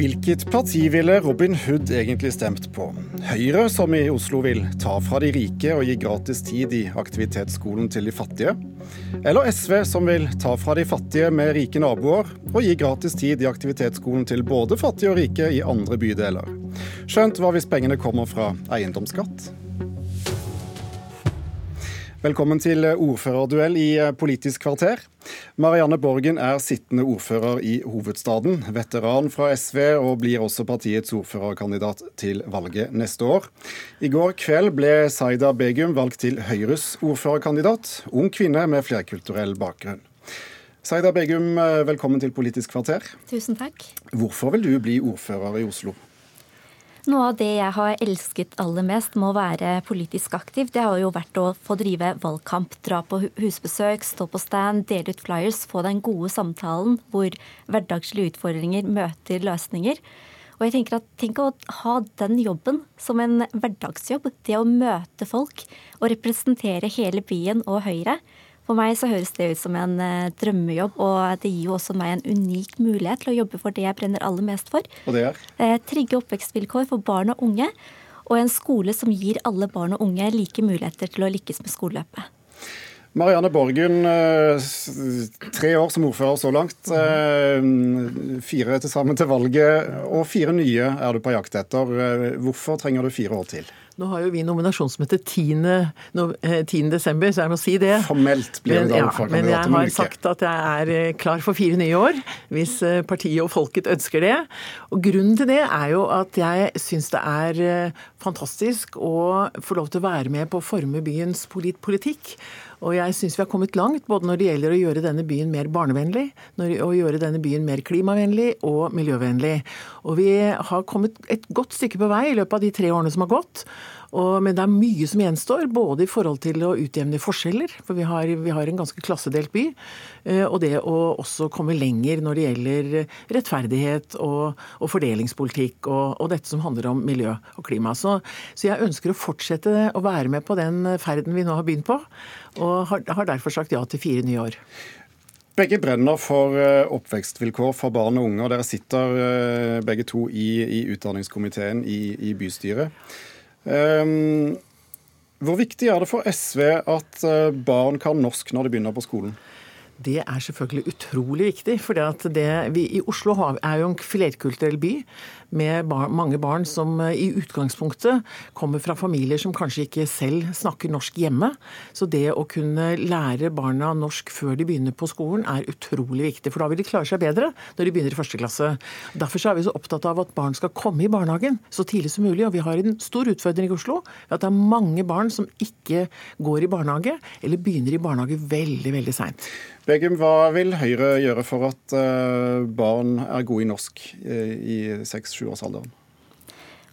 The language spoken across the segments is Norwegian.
Hvilket parti ville Robin Hood egentlig stemt på? Høyre, som i Oslo vil ta fra de rike og gi gratis tid i aktivitetsskolen til de fattige? Eller SV, som vil ta fra de fattige med rike naboer og gi gratis tid i aktivitetsskolen til både fattige og rike i andre bydeler? Skjønt hva hvis pengene kommer fra eiendomsskatt? Velkommen til ordførerduell i Politisk kvarter. Marianne Borgen er sittende ordfører i hovedstaden, veteran fra SV og blir også partiets ordførerkandidat til valget neste år. I går kveld ble Saida Begum valgt til Høyres ordførerkandidat, ung kvinne med flerkulturell bakgrunn. Saida Begum, velkommen til Politisk kvarter. Tusen takk. Hvorfor vil du bli ordfører i Oslo? Noe av det jeg har elsket aller mest med å være politisk aktiv, det har jo vært å få drive valgkamp, dra på husbesøk, stå på stand, dele ut flyers, få den gode samtalen hvor hverdagslige utfordringer møter løsninger. Og jeg tenker at Tenk å ha den jobben som en hverdagsjobb. Det å møte folk og representere hele byen og Høyre. For meg så høres det ut som en eh, drømmejobb, og det gir jo også meg en unik mulighet til å jobbe for det jeg brenner aller mest for. Og det er? Eh, trygge oppvekstvilkår for barn og unge, og en skole som gir alle barn og unge like muligheter til å lykkes med skoleløpet. Marianne Borgen, eh, tre år som ordfører så langt. Fire til sammen til valget, og fire nye er du på jakt etter. Hvorfor trenger du fire år til? Nå har jo vi nominasjonsmøte 10. 10. desember, så jeg må si det. Formelt blir det da ja, Men jeg har sagt at jeg er eh, klar for fire nye år, hvis eh, partiet og folket ønsker det. Og grunnen til det er jo at jeg syns det er eh, fantastisk å få lov til å være med på å forme byens politikk. Og jeg syns vi har kommet langt både når det gjelder å gjøre denne byen mer barnevennlig, å gjøre denne byen mer klimavennlig og miljøvennlig. Og vi har kommet et godt stykke på vei i løpet av de tre årene som har gått. Og, men det er mye som gjenstår, både i forhold til å utjevne forskjeller, for vi har, vi har en ganske klassedelt by, eh, og det å også komme lenger når det gjelder rettferdighet og, og fordelingspolitikk og, og, dette som handler om miljø og klima. Så, så, jeg ønsker å fortsette å være med på den ferden vi nå har begynt på, og har, har derfor sagt ja til fire nye år. Begge brenner for eh, oppvekstvilkår for barn og unge. og Dere sitter eh, begge to i, i utdanningskomiteen i, i bystyret. Um, hvor viktig er det for SV at eh, barn kan norsk når de begynner på skolen? Det er selvfølgelig utrolig viktig. For i Oslo er jo en flerkulturell by med bar, mange barn som eh, i utgangspunktet kommer fra familier som kanskje ikke selv snakker norsk hjemme. Så det å kunne lære barna norsk før de begynner på skolen er utrolig viktig. For da vil de klare seg bedre når de begynner i første klasse. Derfor er vi så opptatt av at barn skal komme i barnehagen så tidlig som mulig. Og vi har en stor utfordring i Oslo ved at det er mange barn som ikke går i barnehage, eller begynner i barnehage veldig, veldig seint. Begum, hva vil Høyre gjøre for at eh, barn er gode i norsk eh, i seks-sjuårsalderen?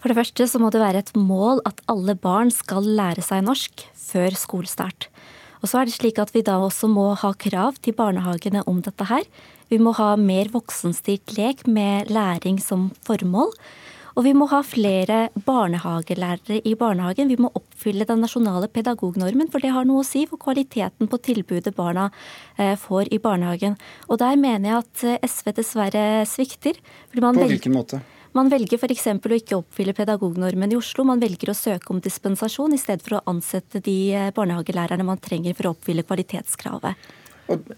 For det første så må det være et mål at alle barn skal lære seg norsk før skolestart. Og så er det slik at vi da også må ha krav til barnehagene om dette her. Vi må ha mer voksenstyrt lek med læring som formål. Og vi må ha flere barnehagelærere i barnehagen. Vi må oppfylle den nasjonale pedagognormen, for det har noe å si for kvaliteten på tilbudet barna eh, får i barnehagen. Og der mener jeg at eh, SV dessverre svikter. på hvilken måte? Man velger f.eks. å ikke oppfylle pedagognormen i Oslo. Man velger å søke om dispensasjon i stedet for å ansette de eh, barnehagelærerne man trenger for å oppfylle kvalitetskravet. Og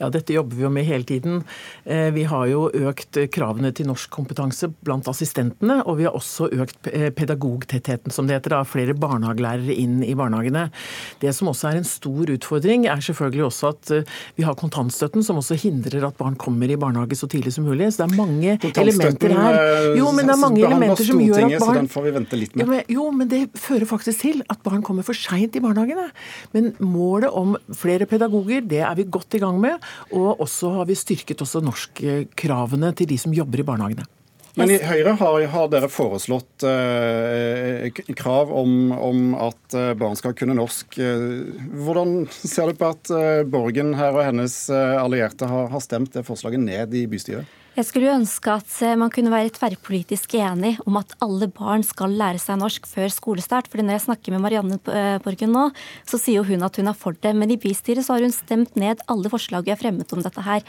ja, dette jobber vi jo med hele tiden. Eh, vi har jo økt kravene til norskkompetanse blant assistentene, og vi har også økt eh, pedagogtettheten, som det heter, da, flere barnehagelærere inn i barnehagene. Det som også er en stor utfordring, er selvfølgelig også at eh, vi har kontantstøtten, som også hindrer at barn kommer i barnehage så tidlig som mulig. Så det er mange elementer her. Jo, men det er mange elementer som gjør at barn får vi vente litt med. Jo men, jo, men det fører faktisk til at barn kommer for seint i barnehagene. Men målet om flere pedagoger, det er vi godt i gang med. Og også har vi styrket også norskkravene til de som jobber i barnehagene. Men i Høyre har, har dere foreslått eh, krav om, om, at eh, barn skal kunne norsk. Eh, hvordan ser du på at eh, Borgen her og hennes allierte har, har stemt det forslaget ned i bystyret? Jeg skulle ønske at eh, man kunne være tverrpolitisk enig om at alle barn skal lære seg norsk før skolestart. Fordi når jeg snakker med Marianne eh, Borgen nå, så sier hun at hun er for det. Men i bystyret så har hun stemt ned alle forslag vi har fremmet om dette her.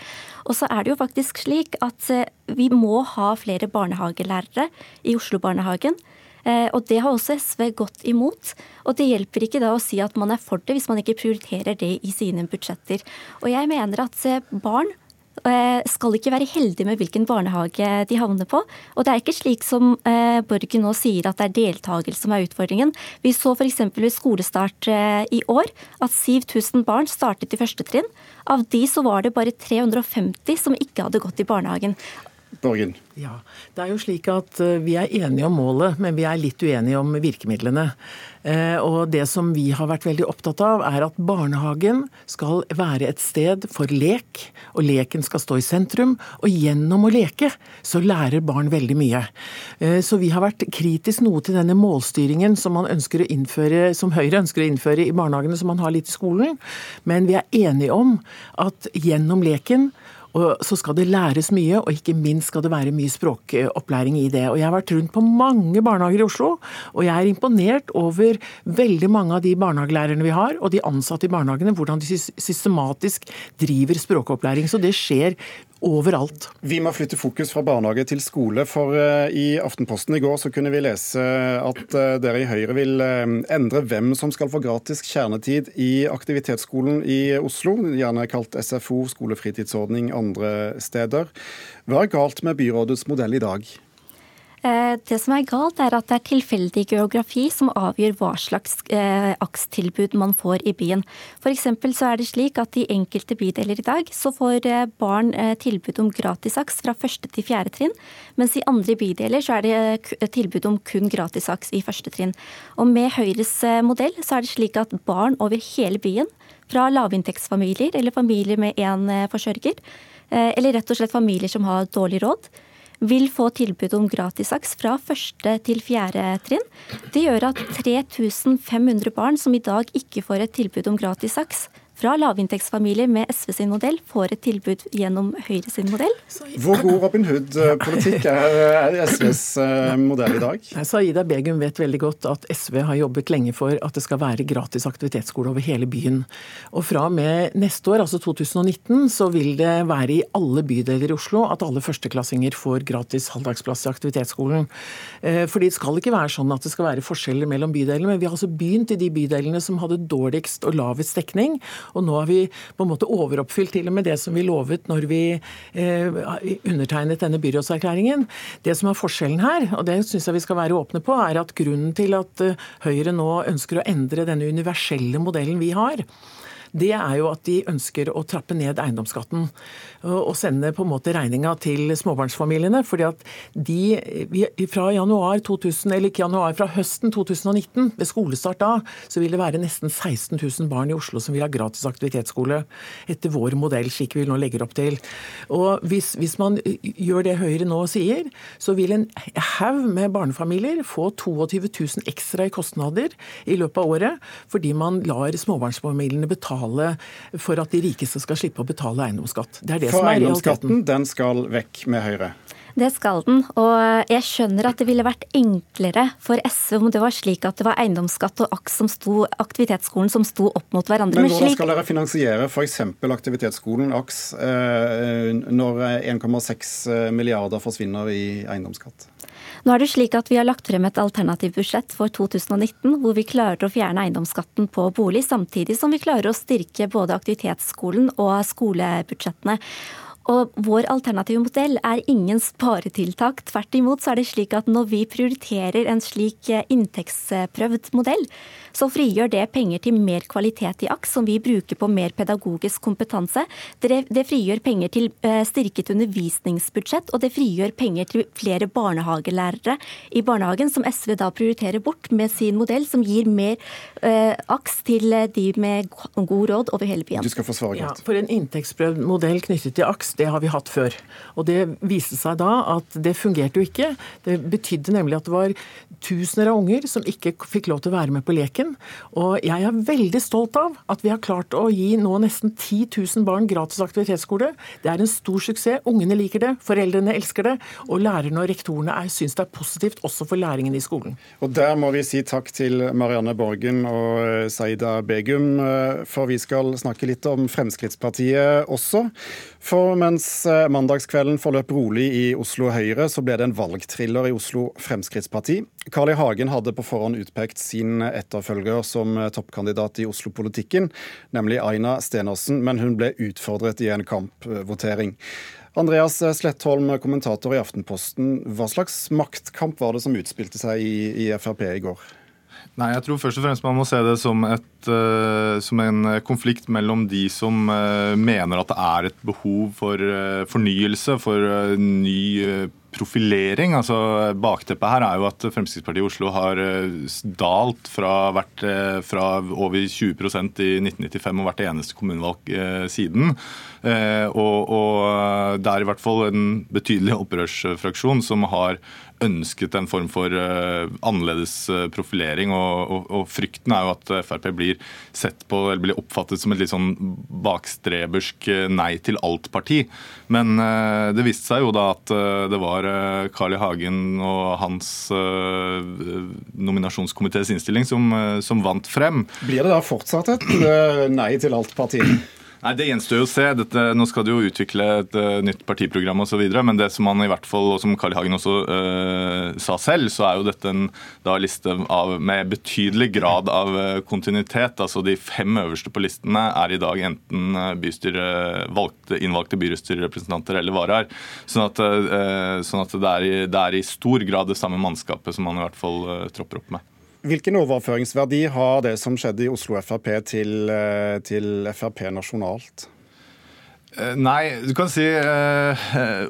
Og så er det jo faktisk slik at eh, vi må ha flere barnehagelærere i Oslo-barnehagen. Og det har også SV gått imot. Og det hjelper ikke da å si at man er for det, hvis man ikke prioriterer det i sine budsjetter. Og jeg mener at barn skal ikke være heldige med hvilken barnehage de havner på. Og det er ikke slik som eh, Borgen nå sier at det er deltakelse som er utfordringen. Vi så f.eks. ved skolestart eh, i år at 7000 barn startet i første trinn. Av de så var det bare 350 som ikke hadde gått i barnehagen. Borgen. Ja, det er jo slik at Vi er enige om målet, men vi er litt uenige om virkemidlene. Eh, og Det som vi har vært veldig opptatt av, er at barnehagen skal være et sted for lek. Og leken skal stå i sentrum. Og gjennom å leke så lærer barn veldig mye. Eh, så vi har vært kritisk noe til denne målstyringen som, man ønsker å innføre, som Høyre ønsker å innføre i barnehagene, som man har litt i skolen. Men vi er enige om at gjennom leken og så skal det læres mye, og ikke minst skal det være mye språkopplæring i det. Og Jeg har vært rundt på mange barnehager i Oslo, og jeg er imponert over veldig mange av de barnehagelærerne vi har, og de ansatte i barnehagene, hvordan de systematisk driver språkopplæring. Så det skjer overalt. Vi må flytte fokus fra barnehage til skole, for eh, i Aftenposten i går så kunne vi lese at eh, dere i Høyre vil eh, endre hvem som skal få gratis kjernetid i aktivitetsskolen i Oslo, gjerne kalt SFO, skolefritidsordning andre steder. Hva er galt med byrådets modell i dag? Eh, det som er galt, er at det er tilfeldig geografi som avgjør hva slags akstilbud AKS-tilbud man får i byen. F.eks. så er det slik at i enkelte bydeler i dag så får eh, barn tilbud om gratis AKS fra første til fjerde trinn, mens i andre bydeler så er det tilbud om kun gratis AKS i første trinn. Og med Høyres modell så er det slik at barn over hele byen, fra lavinntektsfamilier eller familier med én forsørger, eller rett og slett familier som har dårlig råd, vil få tilbud om gratisaks fra første til fjerde trinn. Det gjør at 3500 barn som i dag ikke får et tilbud om gratisaks, fra lavinntektsfamilier med SV sin modell får et tilbud gjennom Høyre sin modell. Hvor god Robin Hood-politikk er SVs eh, modell i dag? Saida Begum vet veldig godt at SV har jobbet lenge for at det skal være gratis aktivitetsskole over hele byen. Og fra og med neste år, altså 2019, så vil det være i alle bydeler i Oslo at alle førsteklassinger får gratis halvdagsplass i aktivitetsskolen. Eh, fordi det skal ikke være sånn at det skal være forskjeller mellom bydelene, men vi har altså begynt i de bydelene som hadde dårligst og lavest dekning. Og nå har vi på en måte overoppfylt til og med det som vi lovet når vi eh, undertegnet denne byrådserklæringen. Det som er forskjellen her, og det syns jeg vi skal være åpne på, er at grunnen til at eh, Høyre nå ønsker å endre denne universelle modellen vi har, det er jo at de ønsker å trappe ned eiendomsskatten. Og sende på en måte regninga til småbarnsfamiliene. fordi at de fra januar 2000, eller ikke januar, fra høsten 2019, ved skolestart da, så vil det være nesten 16 000 barn i Oslo som vil ha gratis aktivitetsskole. Etter vår modell, slik vi nå legger opp til. Og hvis, hvis man gjør det Høyre nå sier, så vil en haug med barnefamilier få 22 000 ekstra i kostnader i løpet av året, fordi man lar småbarnsfamiliene betale betale for at de rikeste skal slippe å betale eiendomsskatt. Det er det for som er eiendomsskatten, den skal vekk med Høyre? Det skal den. Og jeg skjønner at det ville vært enklere for SV om det var slik at det var eiendomsskatt og AKS som sto, aktivitetsskolen som sto opp mot hverandre. Men hvordan skal dere finansiere f.eks. aktivitetsskolen AKS eh, når 1,6 milliarder forsvinner i eiendomsskatt? Nå er det slik at Vi har lagt frem et alternativt budsjett for 2019 hvor vi klarer å fjerne eiendomsskatten på bolig, samtidig som vi klarer å styrke både aktivitetsskolen og skolebudsjettene. Og Vår alternative modell er ingen sparetiltak. Tvert imot så er det slik at når vi prioriterer en slik eh, inntektsprøvd modell, så frigjør det penger til mer kvalitet i AKS, som vi bruker på mer pedagogisk kompetanse. Det, det frigjør penger til eh, styrket undervisningsbudsjett, og det frigjør penger til flere barnehagelærere i barnehagen, som SV da prioriterer bort med sin modell, som gir mer eh, AKS til de med god råd over hele byen. Du skal få svare godt. Ja, for en inntektsprøvd modell knyttet til AKS det har vi hatt før. Og det viste seg da at det fungerte jo ikke. Det betydde nemlig at det var tusener av unger som ikke fikk lov til å være med på leken regjeringen. Og jeg er veldig stolt av at vi har klart å gi nå nesten 10 000 barn gratis aktivitetsskole. Det er en stor suksess. Ungene liker det, foreldrene elsker det, og lærerne og rektorene syns det er positivt også for læringen i skolen. Og Der må vi si takk til Marianne Borgen og Saida Begum, for vi skal snakke litt om Fremskrittspartiet også. For mens mandagskvelden forløp rolig i Oslo Høyre, så ble det en valgthriller i Oslo Fremskrittsparti. Carl I. Hagen hadde på forhånd utpekt sin etterfølger som toppkandidat i Oslo-politikken, nemlig Aina Stenersen, men hun ble utfordret i en kampvotering. Andreas Slettholm, kommentator i Aftenposten. Hva slags maktkamp var det som utspilte seg i, i Frp i går? Nei, jeg tror først og fremst man må se det som, et, uh, som en konflikt mellom de som uh, mener at det er et behov for uh, fornyelse, for ny profilering. altså Bakteppet her er jo at Fremskrittspartiet i Oslo har dalt fra, vært, fra over 20% i 1995 og hvert eneste kommunevalg siden. Og, og det er i hvert fall en betydelig opprørsfraksjon som har ønsket en form for uh, annerledes uh, profilering. Og, og, og, frykten er jo at Frp blir sett på, eller blir oppfattet som et litt sånn bakstrebersk nei til alt-parti. Men det viste seg jo da at det var Carl I. Hagen og hans nominasjonskomités innstilling som, som, vant frem. Blir det da fortsatt et nei til alt-parti? Nei, Det gjenstår jo å se. Dette, nå skal du jo utvikle et uh, nytt partiprogram osv. Men det som han i hvert fall, og som Carl. Hagen også uh, sa selv, så er jo dette en da, liste av, med betydelig grad av uh, kontinuitet. Altså De fem øverste på listene er i dag enten bystyre, valgte, innvalgte bystyrerepresentanter eller varaer. Sånn at, sånn at det, er i, det, er i, stor grad det samme mannskapet som han i hvert fall tropper opp med. Hvilken overføringsverdi har det som skjedde i Oslo Frp til, eh, til Frp nasjonalt? Eh, nei, du kan si eh,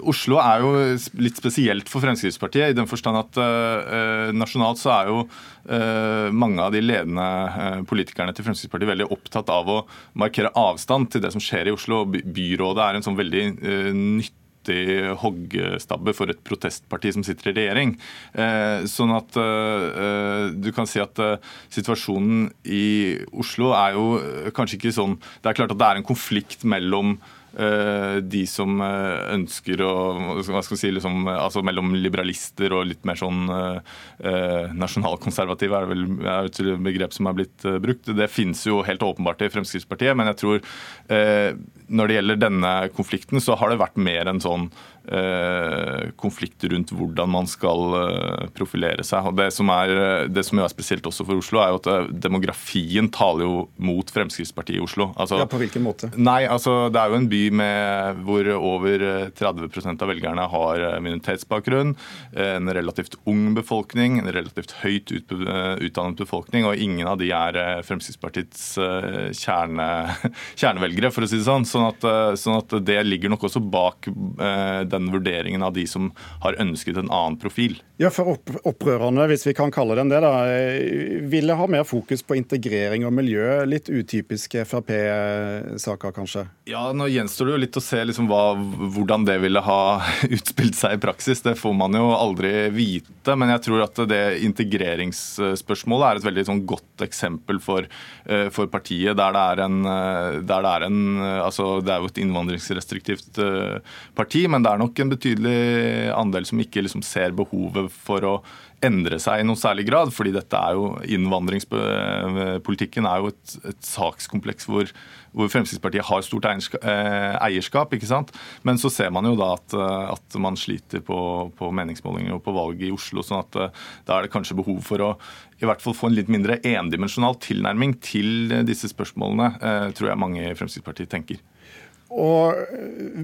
Oslo er jo litt spesielt for Fremskrittspartiet. I den forstand at eh, nasjonalt så er jo eh, mange av de ledende eh, politikerne til Fremskrittspartiet veldig opptatt av å markere avstand til det som skjer i Oslo. Byrådet er en sånn veldig nyttig kraftig hoggstabbe for et protestparti som sitter i regjering. Eh, sånn at eh, du kan si at eh, situasjonen i Oslo er jo kanskje ikke sånn Det er klart at det er en konflikt mellom Eh, de som eh, ønsker å hva skal si, liksom, altså Mellom liberalister og litt mer sånn eh, nasjonalkonservative er det vel et begrep som er blitt brukt. Det finnes jo helt åpenbart i Fremskrittspartiet, men jeg tror når det gjelder denne konflikten, så har det vært mer en sånn Eh, konflikter rundt hvordan man skal eh, profilere seg. Og Det som er, det som er spesielt også for Oslo, er jo at eh, demografien taler jo mot Fremskrittspartiet i Oslo. Altså, ja, På hvilken måte? Nei, altså Det er jo en by med, hvor over 30% av velgerne har minoritetsbakgrunn. En relativt ung befolkning, en relativt høyt utdannet befolkning. Og ingen av de er Fremskrittspartiets kjerne, kjernevelgere, for å si det sånn. Sånn at, sånn at det ligger nok også bak den vurderingen av de som har ønsket en annen profil. Ja, for opp Opprørerne, hvis vi kan kalle dem det, da, ville ha mer fokus på integrering og miljø. Litt utypiske Frp-saker, kanskje? Ja, Nå gjenstår det jo litt å se liksom hva, hvordan det ville ha utspilt seg i praksis. Det får man jo aldri vite. Men jeg tror at det integreringsspørsmålet er et veldig sånn, godt eksempel for, eh, for, partiet. Der det er en, eh, der det er en altså Det er jo et innvandringsrestriktivt eh, parti, men det er nok en betydelig andel som ikke liksom ser behovet for å endre seg i noen særlig grad. fordi dette er jo Innvandringspolitikken er jo et, et sakskompleks hvor, hvor, Fremskrittspartiet har stort eh, eierskap. ikke sant? Men så ser man jo da at, at man sliter på, på, meningsmålinger og på valget i Oslo. sånn at eh, da er det kanskje behov for å i hvert fall få en litt mindre endimensjonal tilnærming til disse spørsmålene, eh, tror jeg mange i Fremskrittspartiet tenker. Og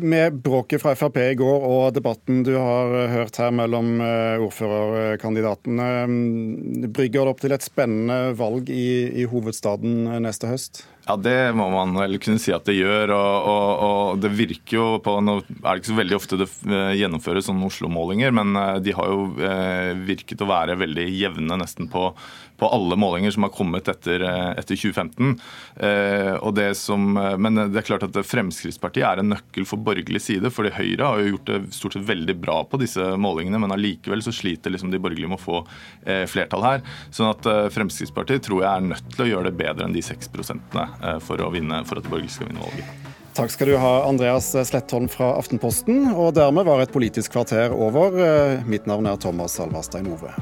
med bråket fra Frp i går og debatten du har hørt her mellom eh, ordførerkandidatene, mm, brygger det opp til et spennende valg i, i hovedstaden neste høst? Ja, Det må man vel kunne si at det gjør. og, og, og det virker jo på, Nå er det ikke så veldig ofte det eh, gjennomføres sånne Oslo-målinger, men eh, de har jo eh, virket å være veldig jevne nesten på, på alle målinger som har kommet etter, etter 2015. og det som, Men det er klart at Fremskrittspartiet er en nøkkel for borgerlig side. fordi Høyre har jo gjort det stort sett veldig bra på disse målingene, men allikevel så sliter liksom de borgerlige med å få flertall her. Sånn at Fremskrittspartiet tror jeg er nødt til å gjøre det bedre enn de 6 prosentene for, vinne, for at borgerlige skal vinne valget. Takk skal du ha, Andreas Slettholm fra Aftenposten. Og dermed var et politisk kvarter over. Eh, mitt navn er Thomas Salverstein Ove.